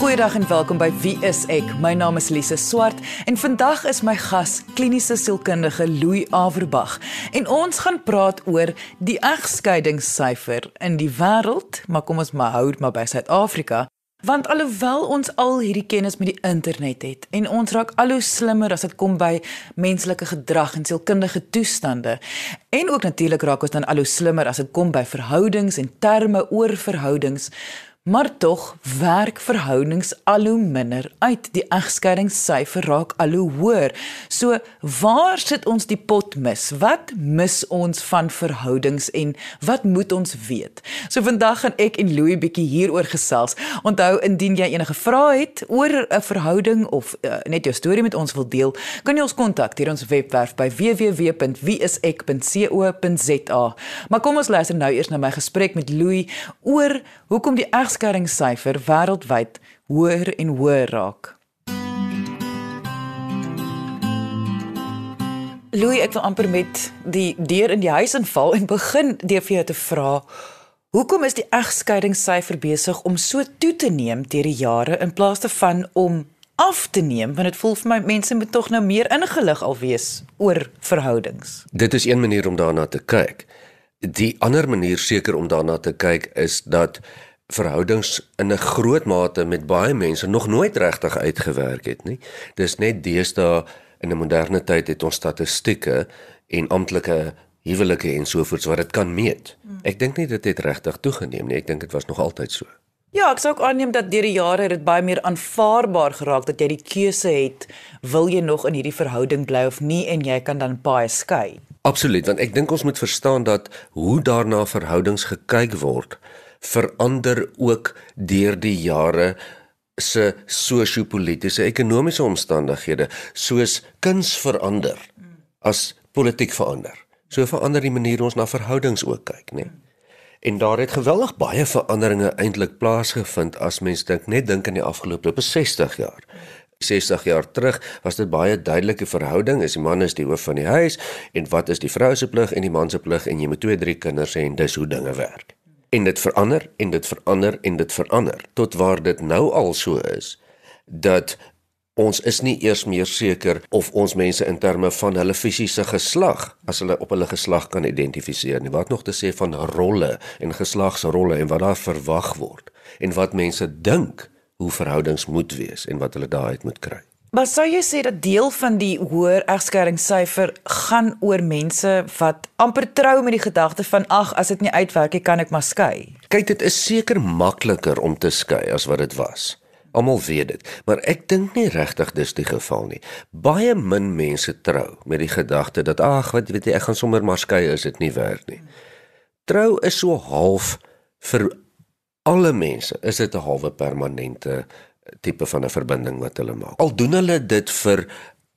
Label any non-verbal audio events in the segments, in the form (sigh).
Goeiedag en welkom by Wie is ek? My naam is Lise Swart en vandag is my gas kliniese sielkundige Louis Averbag. En ons gaan praat oor die egskeidingssyfer in die wêreld, maar kom ons maar hou maar by Suid-Afrika. Want alhoewel ons al hierdie kennis met die internet het en ons raak al hoe slimmer as dit kom by menslike gedrag en sielkundige toestande en ook natuurlik raak ons dan al hoe slimmer as dit kom by verhoudings en terme oor verhoudings Maar tog werk verhoudings al hoe minder uit. Die egskeidingssyfer raak al hoe hoër. So waar sit ons die pot mis? Wat mis ons van verhoudings en wat moet ons weet? So vandag gaan ek en Louie bietjie hieroor gesels. Onthou indien jy enige vrae het oor 'n verhouding of uh, net jou storie met ons wil deel, kan jy ons kontak deur ons webwerf by www.wieisek.co.za. Maar kom ons luister nou eers na my gesprek met Louie oor hoekom die egskeidingsyfer wêreldwyd hoër en hoër raak. Louis, ek wil amper met die deur in die huis inval en begin deur vir jou te vra Hoekom is die egskeidingssyfer besig om so toe te neem deur die jare in plaas te van om af te neem want dit voel vir my mense moet tog nou meer ingelig al wees oor verhoudings. Dit is een manier om daarna te kyk. Die ander manier seker om daarna te kyk is dat verhoudings in 'n groot mate met baie mense nog nooit regtig uitgewerk het nie. Dis net deesdae in 'n moderne tyd het ons statistieke en amptelike huwelike en sovoorts wat dit kan meet. Ek dink nie dit het regtig toegeneem nie. Ek dink dit was nog altyd so. Ja, ek sou ook aanneem dat deur die jare dit baie meer aanvaarbaar geraak dat jy die keuse het, wil jy nog in hierdie verhouding bly of nie en jy kan dan baie skei. Absoluut, want ek dink ons moet verstaan dat hoe daarna verhoudings gekyk word verander ook deur die jare se sosio-politiese ekonomiese omstandighede soos kuns verander as politiek verander. So verander die manier ons na verhoudings ook kyk, nê. En daar het geweldig baie veranderinge eintlik plaasgevind as mens dink net dink in die afgelope 60 jaar. 60 jaar terug was dit baie duidelike verhouding, is die man is die hoof van die huis en wat is die vrou se plig en die man se plig en jy moet twee drie kinders hê en dis hoe dinge werk en dit verander en dit verander en dit verander tot waar dit nou al so is dat ons is nie eers meer seker of ons mense in terme van hulle fisiese geslag as hulle op hulle geslag kan identifiseer nie. Wat nog te sê van rolle en geslagsrolle en wat daar verwag word en wat mense dink hoe verhoudings moet wees en wat hulle daaruit moet kry Maar sou jy sê dat deel van die hoër egskeringssyfer gaan oor mense wat amper trou met die gedagte van ag as dit nie uitwerk nie kan ek maar skei. Kyk dit is seker makliker om te skei as wat dit was. Almal weet dit, maar ek dink nie regtig dis die geval nie. Baie min mense trou met die gedagte dat ag wat weet jy ek gaan sommer maar skei as dit nie werk nie. Trou is so half vir alle mense, is dit 'n halwe permanente tipe van 'n verbinding wat hulle maak. Al doen hulle dit vir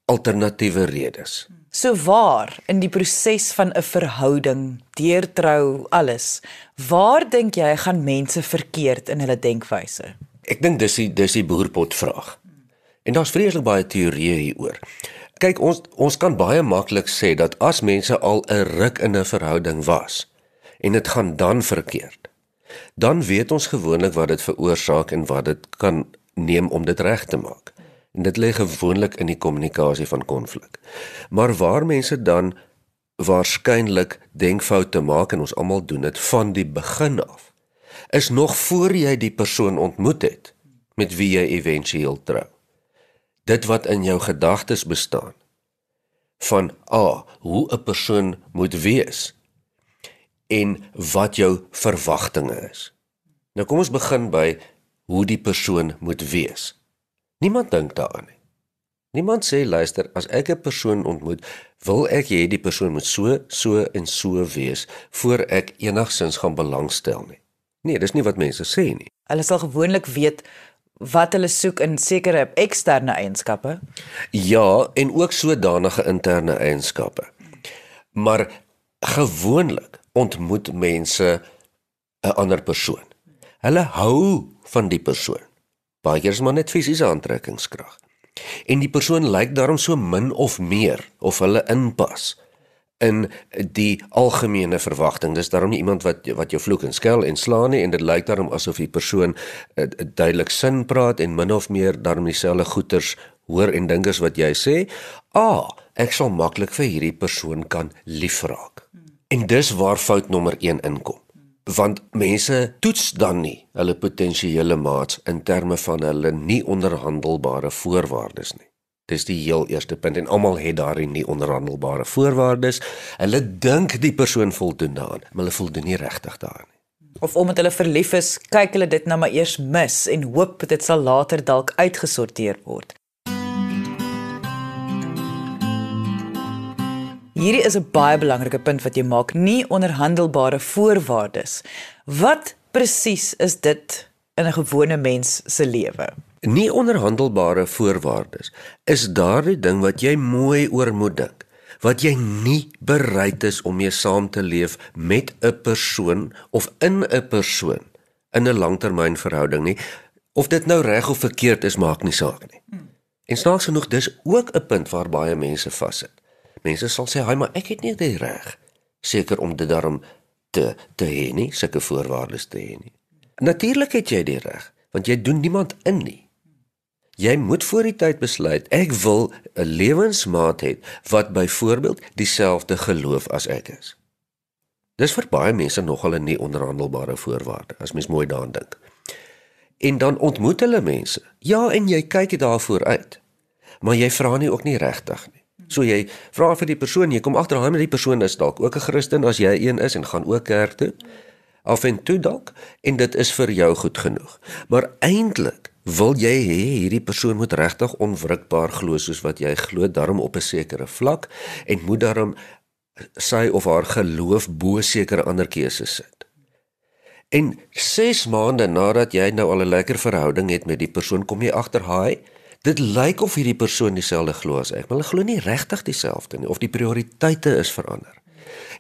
alternatiewe redes. So waar in die proses van 'n verhouding, deur trou, alles, waar dink jy gaan mense verkeerd in hulle denkwyse? Ek dink dis die dis die boerpot vraag. En daar's vreeslik baie teorieë hieroor. Kyk, ons ons kan baie maklik sê dat as mense al 'n ruk in 'n verhouding was en dit gaan dan verkeerd, dan weet ons gewoonlik wat dit veroorsaak en wat dit kan neem om dit reg te maak. En dit lê gewoonlik in die kommunikasie van konflik. Maar waar mense dan waarskynlik denkfoute maak en ons almal doen dit van die begin af is nog voor jy die persoon ontmoet het met wie jy éventueel trou. Dit wat in jou gedagtes bestaan van a ah, hoe 'n persoon moet wees en wat jou verwagtinge is. Nou kom ons begin by hoe die persoon moet wees. Niemand dink daaraan nie. Niemand sê luister, as ek 'n persoon ontmoet, wil ek hê die persoon moet so, so en so wees voor ek enigsins gaan belangstel nie. Nee, dis nie wat mense sê nie. Hulle sal gewoonlik weet wat hulle soek in sekere eksterne eienskappe. Ja, en ook sodanige interne eienskappe. Maar gewoonlik ontmoet mense 'n ander persoon. Hulle hou van die persoon. Baie keer is maar net fisiese aantrekkingskrag. En die persoon lyk daarom so min of meer of hulle inpas in die algemene verwagting. Dis daarom nie iemand wat wat jou vloek en skel en slaan nie en dit lyk daarom asof die persoon uh, duidelik sin praat en min of meer daarom dieselfde goeters hoor en dink as wat jy sê. Ah, ek sal maklik vir hierdie persoon kan liefraak. En dis waar fout nommer 1 inkom. Want mense toets dan nie hulle potensiële maats in terme van hulle nie onderhandelbare voorwaardes nie. Dis die heel eerste punt en almal het daarin nie onderhandelbare voorwaardes. Hulle dink die persoon voldoen daaraan, maar hulle voldoen nie regtig daaraan nie. Of omdat hulle verlief is, kyk hulle dit nou maar eers mis en hoop dit sal later dalk uitgesorteer word. Hierdie is 'n baie belangrike punt wat jy maak, nie onderhandelbare voorwaardes. Wat presies is dit in 'n gewone mens se lewe? Nie onderhandelbare voorwaardes is daardie ding wat jy mooi oor moet dink, wat jy nie bereid is om mee saam te leef met 'n persoon of in 'n persoon in 'n langtermynverhouding nie, of dit nou reg of verkeerd is maak nie saak nie. En snaaks genoeg dis ook 'n punt waar baie mense vassit. Mense sal sê, "Haai, maar ek het nie die reg seker om dit daarom te te hê nie, sulke voorwaardes te hê nie." Natuurlik het jy die reg, want jy doen niemand in nie. Jy moet voor die tyd besluit ek wil 'n lewensmaat hê wat byvoorbeeld dieselfde geloof as ek is. Dis vir baie mense nogal 'n nie onderhandelbare voorwaarde as mens mooi daaraan dink. En dan ontmoet hulle mense. Ja, en jy kyk daarvoor uit. Maar jy vra nie ook nie regtig nie. So jy vra vir die persoon, jy kom agter hom, die persoon is dalk ook 'n Christen as jy een is en gaan ook kerk toe. Af en toe dalk en dit is vir jou goed genoeg. Maar eintlik Wil jy hê hierdie persoon moet regtig onwrikbaar glo soos wat jy glo daarom op 'n sekere vlak en moet daarom sy of haar geloof bo sekere ander keuses sit. En 6 maande nadat jy nou al 'n lekker verhouding het met die persoon, kom jy agter, "Haai, dit lyk of hierdie persoon dieselfde glo as ek, maar hulle glo nie regtig dieselfde nie of die prioriteite is verander."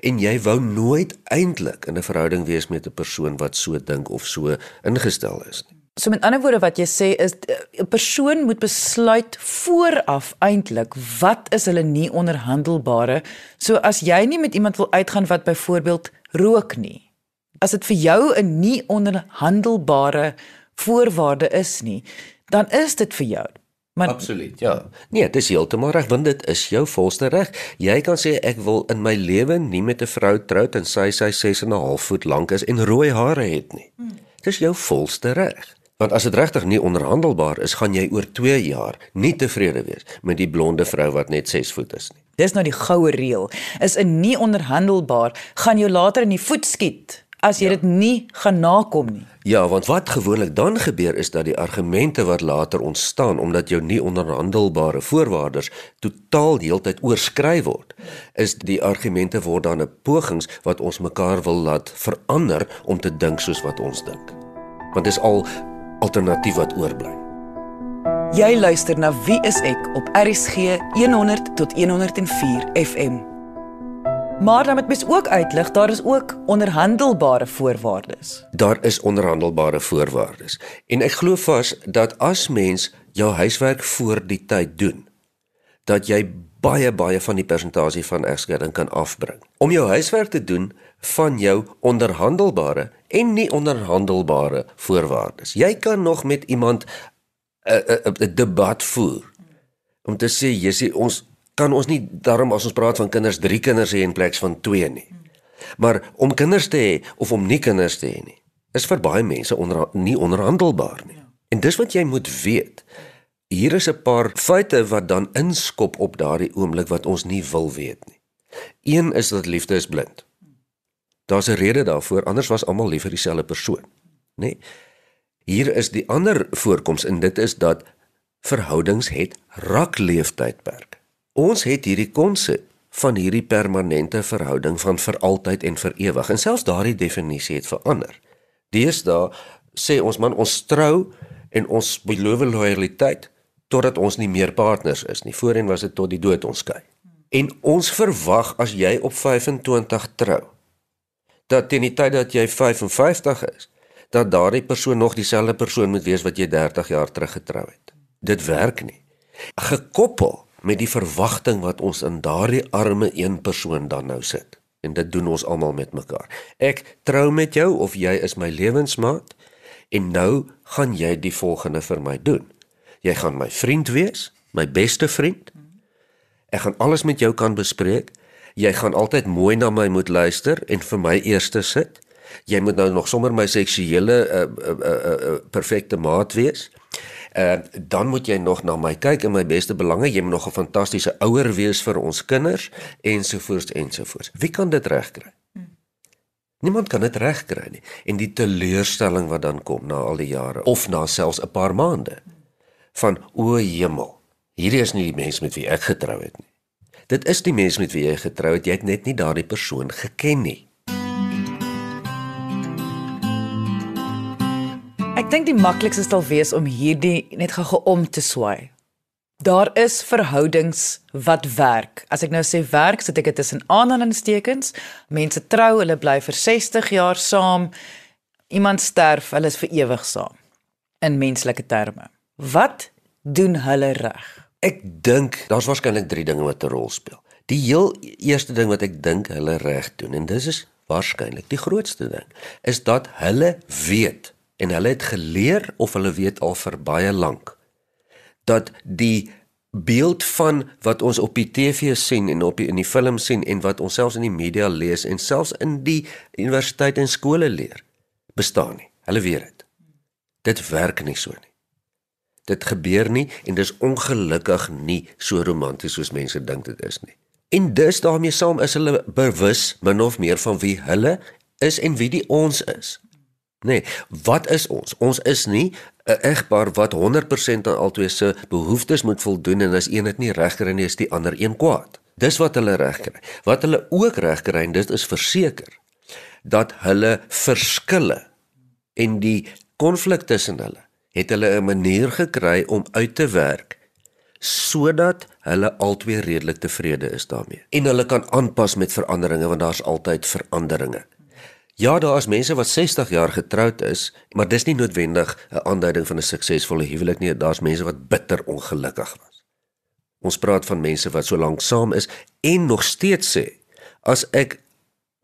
En jy wou nooit eintlik in 'n verhouding wees met 'n persoon wat so dink of so ingestel is nie. So met ander woorde wat jy sê is eh, 'n persoon moet besluit vooraf eintlik wat is hulle nie onderhandelbare. So as jy nie met iemand wil uitgaan wat byvoorbeeld rook nie. As dit vir jou 'n nie onderhandelbare voorwaarde is nie, dan is dit vir jou. Maar Absoluut. Ja. Nee, dit is heeltemal reg want dit is jou volste reg. Jy kan sê ek wil in my lewe nie met 'n vrou trou en sy sy 6 en 'n half voet lank is en rooi hare het nie. Hmm. Dis jou volste reg. Want as dit regtig nie onderhandelbaar is, gaan jy oor 2 jaar nie tevrede wees met die blonde vrou wat net 6 voet is nie. Dis nou die goue reël. Is 'n nie onderhandelbaar, gaan jou later in die voet skiet as jy ja. dit nie gaan nakom nie. Ja, want wat gewoonlik dan gebeur is dat die argumente wat later ontstaan omdat jou nie onderhandelbare voorwaardes totaal heeltyd oorskry word, is die argumente word dan 'n pogings wat ons mekaar wil laat verander om te dink soos wat ons dink. Want dis al alternatief wat oorbly. Jy luister na Wie is ek op RCG 100 tot 104 FM. Maar dan moet mens ook uitlig, daar is ook onderhandelbare voorwaardes. Daar is onderhandelbare voorwaardes. En ek glo vas dat as mens jou huiswerk voor die tyd doen, dat jy baie baie van die persentasie van egskeiding kan afbring. Om jou huiswerk te doen van jou onderhandelbare en nie onderhandelbare voorwaardes. Jy kan nog met iemand 'n 'n debat voer om te sê sê ons kan ons nie daarom as ons praat van kinders 3 kinders hê in plaas van 2 nie. Maar om kinders te hê of om nie kinders te hê nie is vir baie mense onder nie onderhandelbaar nie. En dis wat jy moet weet. Hier is 'n paar feite wat dan inskop op daardie oomblik wat ons nie wil weet nie. Een is dat liefde is blind. Daar's 'n rede daarvoor, anders was almal lief vir dieselfde persoon, nê? Nee. Hier is die ander voorkoms en dit is dat verhoudings het rakleeftydperk. Ons het hierdie konsep van hierdie permanente verhouding van vir altyd en vir ewig en selfs daardie definisie het verander. Deesdae sê ons man ons trou en ons beloof lojaliteit totdat ons nie meer partners is nie. Voorheen was dit tot die dood ons skei. En ons verwag as jy op 25 trou dat teen die tyd dat jy 55 is, dat daardie persoon nog dieselfde persoon moet wees wat jy 30 jaar terug getrou het. Dit werk nie. Gekoppel met die verwagting wat ons in daardie arme een persoon dan nou sit. En dit doen ons almal met mekaar. Ek trou met jou of jy is my lewensmaat en nou gaan jy die volgende vir my doen. Jy gaan my vriend wees, my beste vriend. Ek gaan alles met jou kan bespreek. Jy gaan altyd mooi na my moet luister en vir my eerste sit. Jy moet nou nog sommer my seksuele uh, uh, uh, uh, perfekte maat wees. Uh, dan moet jy nog na my kyk in my beste belange. Jy moet nog 'n fantastiese ouer wees vir ons kinders ensovoorts ensovoorts. Wie kan dit regkry? Niemand kan dit regkry nie. En die teleurstelling wat dan kom na al die jare of na selfs 'n paar maande van o hemel. Hierdie is nie die mens met wie ek getrou het nie. Dit is die mens met wie jy getrou het. Jy het net nie daardie persoon geken nie. Ek dink die maklikste sal wees om hierdie net gou om te swaai. Daar is verhoudings wat werk. As ek nou sê werk, sit ek dit tussen aanhalingstekens. Mense trou, hulle bly vir 60 jaar saam. Iemand sterf, hulle is vir ewig saam. In menslike terme. Wat doen hulle reg? Ek dink daar's waarskynlik 3 dinge wat 'n rol speel. Die heel eerste ding wat ek dink hulle reg doen en dis is waarskynlik die grootste ding, is dat hulle weet en hulle het geleer of hulle weet al vir baie lank dat die beeld van wat ons op die TV sien en op die, in die film sien en wat ons selfs in die media lees en selfs in die universiteit en skole leer bestaan nie. Hulle weet dit. Dit werk nie so nie. Dit gebeur nie en dis ongelukkig nie so romanties soos mense dink dit is nie. En dus daarmee saam is hulle bewus min of meer van wie hulle is en wie die ons is. Nee, wat is ons? Ons is nie 'n egpaar wat 100% aan albei se behoeftes moet voldoen en as een dit nie reg kry nie, is die ander een kwaad. Dis wat hulle reg kry. Wat hulle ook reg kry, dit is verseker dat hulle verskille en die konflik tussen hulle het hulle 'n manier gekry om uit te werk sodat hulle albei redelik tevrede is daarmee. En hulle kan aanpas met veranderinge want daar's altyd veranderinge. Ja, daar is mense wat 60 jaar getroud is, maar dis nie noodwendig 'n aanduiding van 'n suksesvolle huwelik nie. Daar's mense wat bitter ongelukkig was. Ons praat van mense wat so lank saam is en nog steeds sê, as ek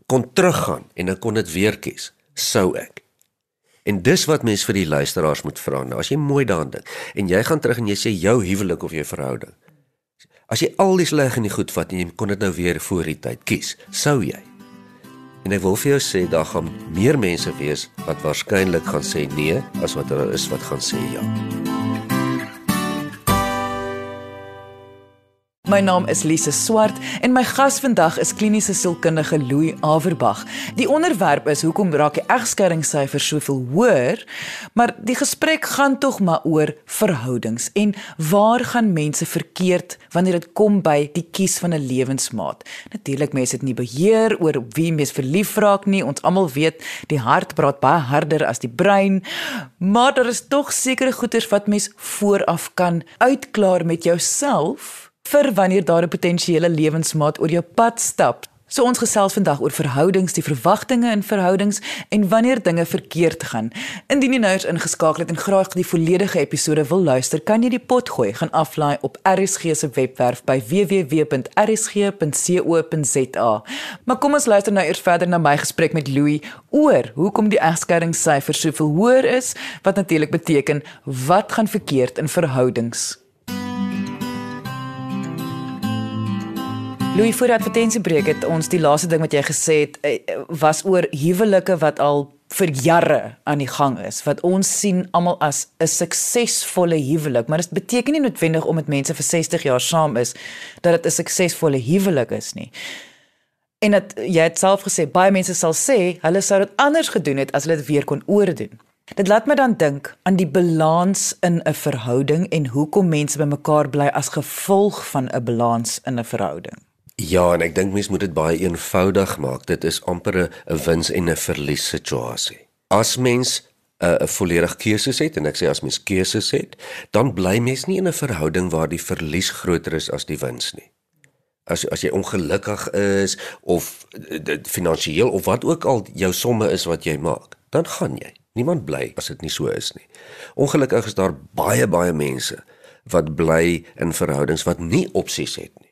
kon teruggaan en ek kon dit weer kies, sou ek. En dis wat mense vir die luisteraars moet vra. Nou, as jy mooi daaraan dink en jy gaan terug en jy sê jou huwelik of jou verhouding. As jy al die sleg en die goed vat en jy kon dit nou weer voor die tyd kies, sou jy En ek wil vir jou sê daar gaan meer mense wees wat waarskynlik gaan sê nee as wat daar is wat gaan sê ja. My naam is Lise Swart en my gas vandag is kliniese sielkundige Louis Averbag. Die onderwerp is hoekom raak die egskeidingssyfer soveel hoër? Maar die gesprek gaan tog maar oor verhoudings en waar gaan mense verkeerd wanneer dit kom by die kies van 'n lewensmaat? Natuurlik mense het nie beheer oor wie mens verlief raak nie. Ons almal weet die hart praat baie harder as die brein, maar daar is tog sekere goeters wat mens vooraf kan uitklaar met jouself vir wanneer daar 'n potensiële lewensmaat oor jou pad stap. So ons gesels vandag oor verhoudings, die verwagtinge in verhoudings en wanneer dinge verkeerd gaan. Indien jy nou eens ingeskakel het en graag die volledige episode wil luister, kan jy die pot gooi gaan aflaai op RSG se webwerf by www.rsg.co.za. Maar kom ons luister nou eers verder na my gesprek met Louis oor hoekom die egskeidingssyfer soveel hoër is, wat natuurlik beteken wat gaan verkeerd in verhoudings. Louis voor advertensiebreek het ons die laaste ding wat jy gesê het eh, was oor huwelike wat al vir jare aan die gang is wat ons sien almal as 'n suksesvolle huwelik maar dit beteken nie noodwendig om met mense vir 60 jaar saam is dat dit 'n suksesvolle huwelik is nie. En dat jy het self gesê baie mense sal sê hulle sou dit anders gedoen het as hulle dit weer kon oordoen. Dit laat my dan dink aan die balans in 'n verhouding en hoekom mense bymekaar bly as gevolg van 'n balans in 'n verhouding. Ja, en ek dink mense moet dit baie eenvoudig maak. Dit is amper 'n wins en 'n verlies situasie. As mens 'n volledig keuse het en ek sê as mens keuses het, dan bly mens nie in 'n verhouding waar die verlies groter is as die wins nie. As as jy ongelukkig is of dit finansiëel of wat ook al jou somme is wat jy maak, dan gaan jy. Niemand bly as dit nie so is nie. Ongelukkig is daar baie baie mense wat bly in verhoudings wat nie opsies het nie.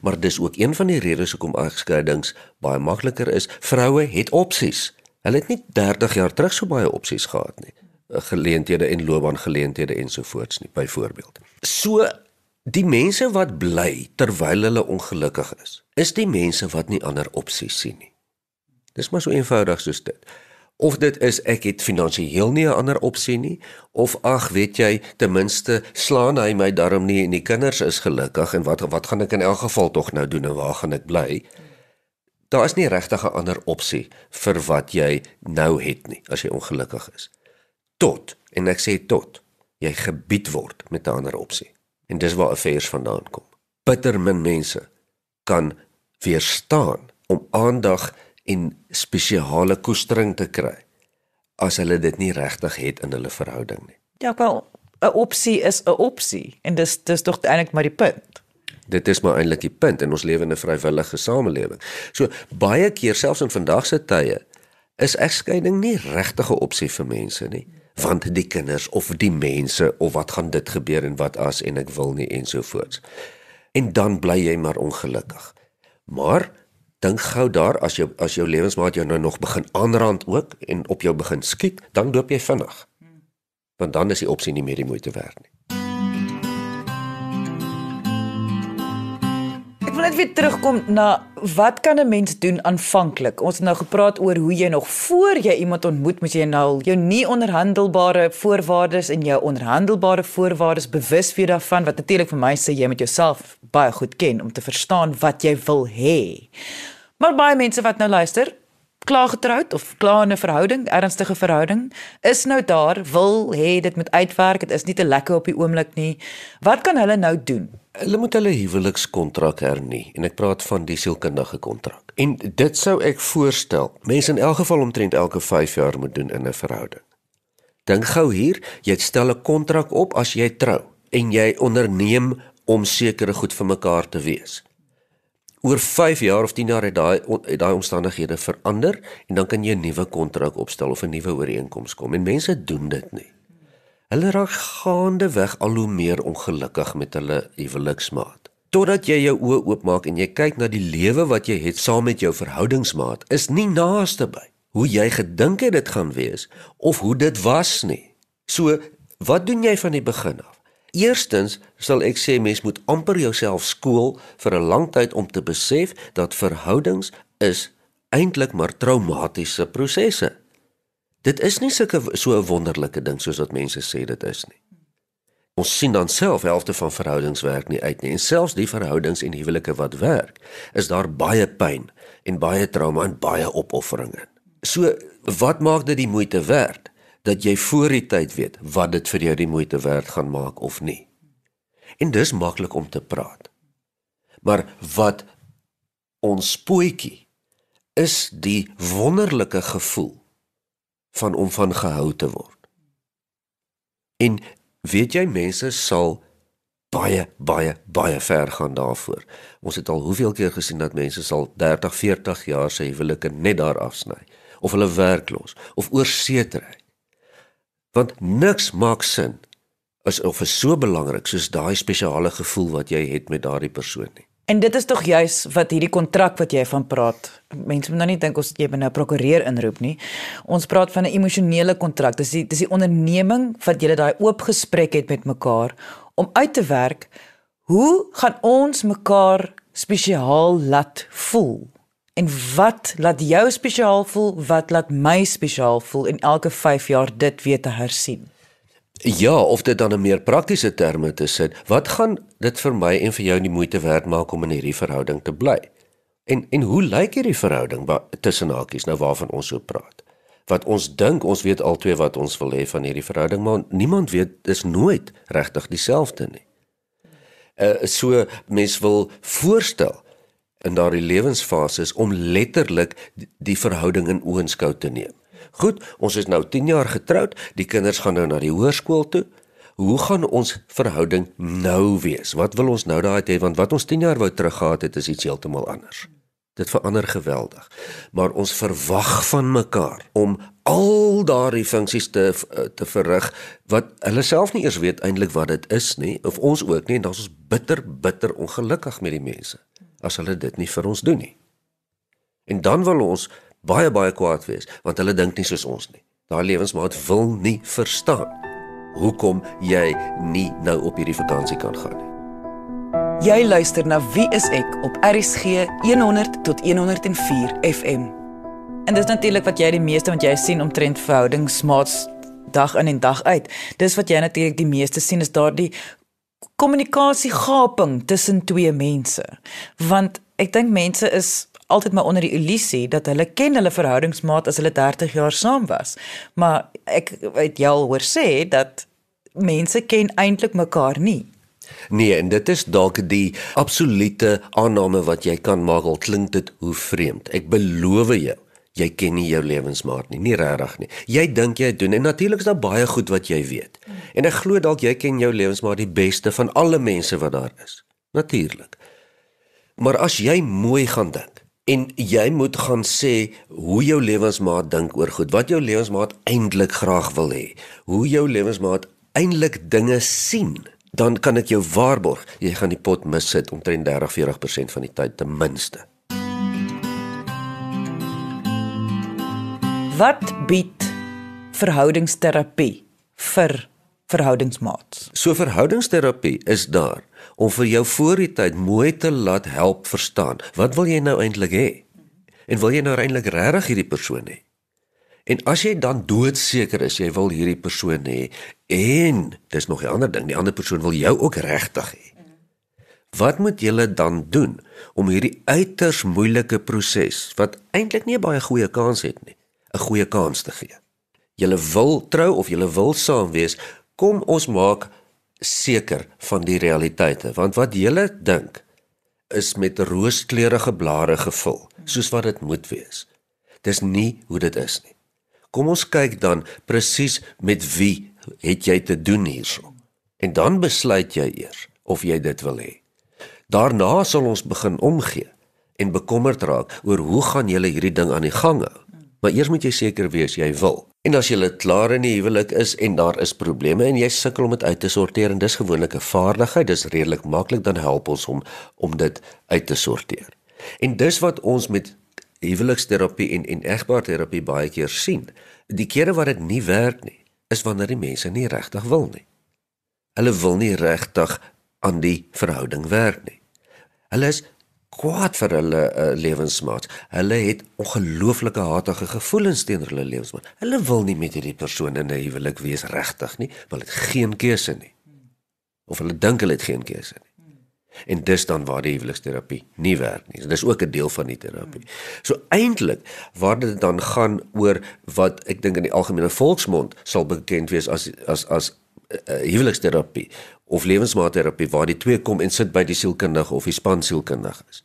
Maar dis ook een van die redes hoekom egskeidings baie makliker is. Vroue het opsies. Hulle het nie 30 jaar terug so baie opsies gehad nie. Geleenthede en loopbaangeleenthede ensovoorts nie, byvoorbeeld. So die mense wat bly terwyl hulle ongelukkig is, is die mense wat nie ander opsies sien nie. Dis maar so eenvoudig soos dit of dit is ek het finansiëel nie 'n ander opsie nie of ag weet jy ten minste slaan hy my darm nie en die kinders is gelukkig en wat wat gaan ek in elk geval tog nou doen en waar gaan ek bly? Daar is nie regtig 'n ander opsie vir wat jy nou het nie as jy ongelukkig is. Tot en ek sê tot jy gebied word met 'n ander opsie en dis waar affairs vandaan kom. Bitter min mense kan weerstaan om aandag en spesiale koestering te kry as hulle dit nie regtig het in hulle verhouding nie. Ja, wel 'n opsie is 'n opsie en dis dis tog eintlik maar die punt. Dit is maar eintlik die punt en ons lewe in 'n vrywillige samelewing. So baie keer selfs in vandag se tye is egskeiding nie regtig 'n opsie vir mense nie, want die kinders of die mense of wat gaan dit gebeur en wat as en ek wil nie ensovoorts. En dan bly jy maar ongelukkig. Maar dink gou daar as jou as jou lewensmaat jou nou nog begin aanrand ook en op jou begin skiet, dan loop jy vinnig. Want dan is die opsie nie meer die moeite werd nie. Net weer terugkom na wat kan 'n mens doen aanvanklik? Ons het nou gepraat oor hoe jy nog voor jy iemand ontmoet, moet jy nou jou nie onderhandelbare voorwaardes en jou onderhandelbare voorwaardes bewus wees daarvan wat natuurlik vir my sê jy moet jouself baie goed ken om te verstaan wat jy wil hê. Maar baie mense wat nou luister, klaar getroud of klaar in 'n verhouding, ernstige verhouding, is nou daar, wil hê dit moet uitwerk, dit is nie te lekker op die oomblik nie. Wat kan hulle nou doen? Hulle moet hulle huwelikskontrak hernie en ek praat van die sielkundige kontrak. En dit sou ek voorstel, mense in elk geval omtrent elke 5 jaar moet doen in 'n verhouding. Dink gou hier, jy stel 'n kontrak op as jy trou en jy onderneem om sekere goed vir mekaar te wees oor 5 jaar of 10 jaar het daai daai omstandighede verander en dan kan jy 'n nuwe kontrak opstel of 'n nuwe ooreenkoms kom en mense doen dit nie. Hulle raak gaande weg al hoe meer ongelukkig met hulle huweliksmaat. Totdat jy jou oë oopmaak en jy kyk na die lewe wat jy het saam met jou verhoudingsmaat, is nie naaste by hoe jy gedink het dit gaan wees of hoe dit was nie. So, wat doen jy van die begin af? Eerstens sal ek sê mens moet amper jouself skool vir 'n lang tyd om te besef dat verhoudings is eintlik maar traumatiese prosesse. Dit is nie sulke so 'n wonderlike ding soos wat mense sê dit is nie. Ons sien dan self helfte van verhoudings werk nie uit nie en selfs die verhoudings en huwelike wat werk, is daar baie pyn en baie trauma en baie opoffering in. So wat maak dit die moeite werd? Dat jy voor die tyd weet wat dit vir jou die moeite werd gaan maak of nie. En dis maklik om te praat. Maar wat ons poetjie is die wonderlike gevoel van om van gehou te word. En weet jy mense sal baie baie baie ver gaan daarvoor. Ons het al hoeveel keer gesien dat mense sal 30, 40 jaar se huwelike net daar afsny of hulle werkloos of oorseetry want niks maak sin as of is so belangrik soos daai spesiale gevoel wat jy het met daardie persoon nie. En dit is tog juis wat hierdie kontrak wat jy van praat. Mense moet nou nie dink ons jy binne 'n prokureur inroep nie. Ons praat van 'n emosionele kontrak. Dis die dis die onderneming wat jy daai oop gesprek het met mekaar om uit te werk hoe gaan ons mekaar spesiaal laat voel? En wat laat jou spesiaal voel? Wat laat my spesiaal voel in elke 5 jaar dit weer te hersien? Ja, of dit dan 'n meer praktiese terme te sit. Wat gaan dit vir my en vir jou nie moeite werd maak om in hierdie verhouding te bly? En en hoe lyk hierdie verhouding tussen hakies nou waarvan ons so praat? Wat ons dink ons weet altyd wat ons wil hê van hierdie verhouding, maar niemand weet dis nooit regtig dieselfde nie. Uh so mens wil voorstel in daardie lewensfases om letterlik die verhouding in oënskou te neem. Goed, ons is nou 10 jaar getroud, die kinders gaan nou na die hoërskool toe. Hoe gaan ons verhouding nou wees? Wat wil ons nou daai hê want wat ons 10 jaar wou teruggehad het is iets heeltemal anders. Dit verander geweldig. Maar ons verwag van mekaar om al daardie funksies te te verrig wat hulle self nie eers weet eintlik wat dit is nie of ons ook nie en dan is ons bitter bitter ongelukkig met die mense as hulle dit nie vir ons doen nie. En dan wil ons baie baie kwaad wees want hulle dink nie soos ons nie. Daai lewensmaat wil nie verstaan hoekom jy nie nou op hierdie vakansie kan gaan nie. Jy luister na Wie is ek op RCG 100 tot 104 FM. En dis natuurlik wat jy die meeste wat jy sien omtrent verhoudingsmaats dag in en dag uit. Dis wat jy natuurlik die meeste sien is daardie kommunikasiegaping tussen twee mense. Want ek dink mense is altyd maar onder die illusie dat hulle ken hulle verhoudingsmaat as hulle 30 jaar saam was. Maar ek weet jy al hoor sê dat mense ken eintlik mekaar nie. Nee, en dit is dalk die absolute aanname wat jy kan maak al klink dit hoe vreemd. Ek beloof jou, jy ken nie jou lewensmaat nie, nie regtig nie. Jy dink jy doen en natuurlik is daar baie goed wat jy weet. En ek glo dalk jy ken jou lewensmaat die beste van alle mense wat daar is. Natuurlik. Maar as jy mooi gaan dink en jy moet gaan sê hoe jou lewensmaat dink oor goed, wat jou lewensmaat eintlik graag wil hê, hoe jou lewensmaat eintlik dinge sien, dan kan ek jou waarborg, jy gaan die pot mis sit omtrent 30-40% van die tyd ten minste. Wat bied verhoudingsterapie vir verhoudingsmaats? So verhoudingsterapie is daar om vir jou voor die tyd mooi te laat help verstaan. Wat wil jy nou eintlik hê? En wil jy nou eintlik regtig hierdie persoon hê? En as jy dan doodseker is jy wil hierdie persoon hê en dis nog 'n ander ding, die ander persoon wil jou ook regtig hê. Wat moet julle dan doen om hierdie uiters moeilike proses wat eintlik nie baie goeie kans het nie, 'n goeie kans te gee? Julle wil trou of julle wil saam wees, kom ons maak seker van die realiteite, want wat julle dink is met rooskleurige blare gevul, soos wat dit moet wees. Dis nie hoe dit is nie. Kom ons kyk dan presies met wie het jy te doen hierso. En dan besluit jy eers of jy dit wil hê. Daarna sal ons begin omgee en bekommerd raak oor hoe gaan julle hierdie ding aan die gang hou. Maar eers moet jy seker wees jy wil. En as jy klaar in die huwelik is en daar is probleme en jy sukkel om dit uit te sorteer en dis gewoonlik 'n vaardigheid, dis redelik maklik dan help ons om om dit uit te sorteer. En dis wat ons met huweliksterapie en en egbaarterapie baie keer sien. Die kere wat dit nie werk nie, is wanneer die mense nie regtig wil nie. Hulle wil nie regtig aan die verhouding werk nie. Hulle is kwaad vir hulle uh, lewensmaat. Hulle het ongelooflike hatige gevoelens teenoor hulle lewensmaat. Hulle wil nie met hierdie persoon in 'n huwelik wees regtig nie, want hulle het geen keuse nie. Of hulle dink hulle het geen keuse nie. En dis dan waar die huweliksterapie nie werk nie. Dis ook 'n deel van die terapie. So eintlik waar dit dan gaan oor wat ek dink in die algemene volksmond sal bekend wees as as as uh, huweliksterapie of lewensmaatterapie waar die twee kom en sit by die sielkundige of die span sielkundige is.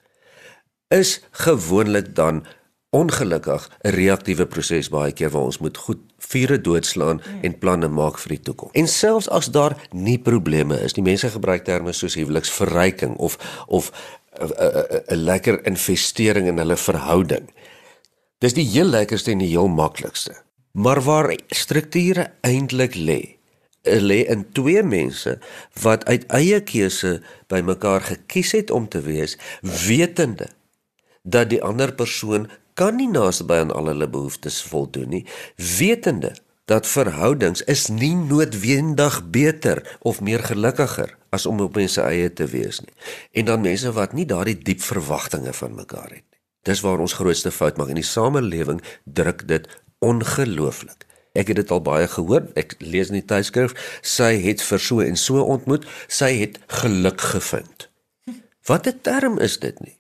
Is gewoonlik dan ongelukkig 'n reaktiewe proses baie keer waar ons moet goed vure doodslaan mm. en planne maak vir die toekoms. En selfs as daar nie probleme is, die mense gebruik terme soos huweliksverryking of of 'n lekker investering in hulle verhouding. Dis die heel lekkerste en die heel maklikste. Maar waar strukture eintlik lê, lê in twee mense wat uit eie keuse bymekaar gekies het om te wees, wetende dat die ander persoon kan nie naasby aan al hulle behoeftes voldoen nie, wetende dat verhoudings is nie noodwendig beter of meer gelukkiger as om op mense eie te wees nie. En dan mense wat nie daardie diep verwagtinge van mekaar het nie. Dis waar ons grootste fout maak in die samelewing druk dit ongelooflik. Ek het dit al baie gehoor. Ek lees in die tydskrif, sy het vir so en so ontmoet, sy het geluk gevind. (laughs) Wat 'n term is dit nie?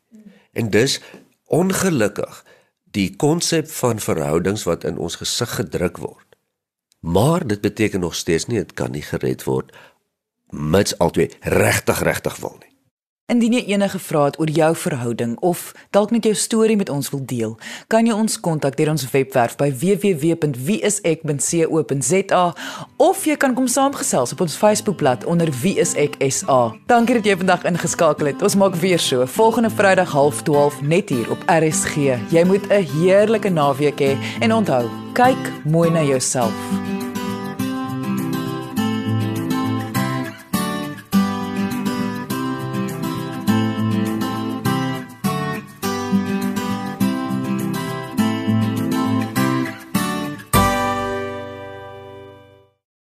En dis ongelukkig die konsep van verhoudings wat in ons gesig gedruk word. Maar dit beteken nog steeds nie dit kan nie gered word mits albei regtig regtig wil nie. Indien jy enige vrae het oor jou verhouding of dalk net jou storie met ons wil deel, kan jy ons kontak deur ons webwerf by www.wieisek.co.za of jy kan kom saamgesels op ons Facebookblad onder wieiseksa. Dankie dat jy vandag ingeskakel het. Ons maak weer so volgende Vrydag 12:30 net hier op RSG. Jy moet 'n heerlike naweek hê en onthou, kyk mooi na jouself.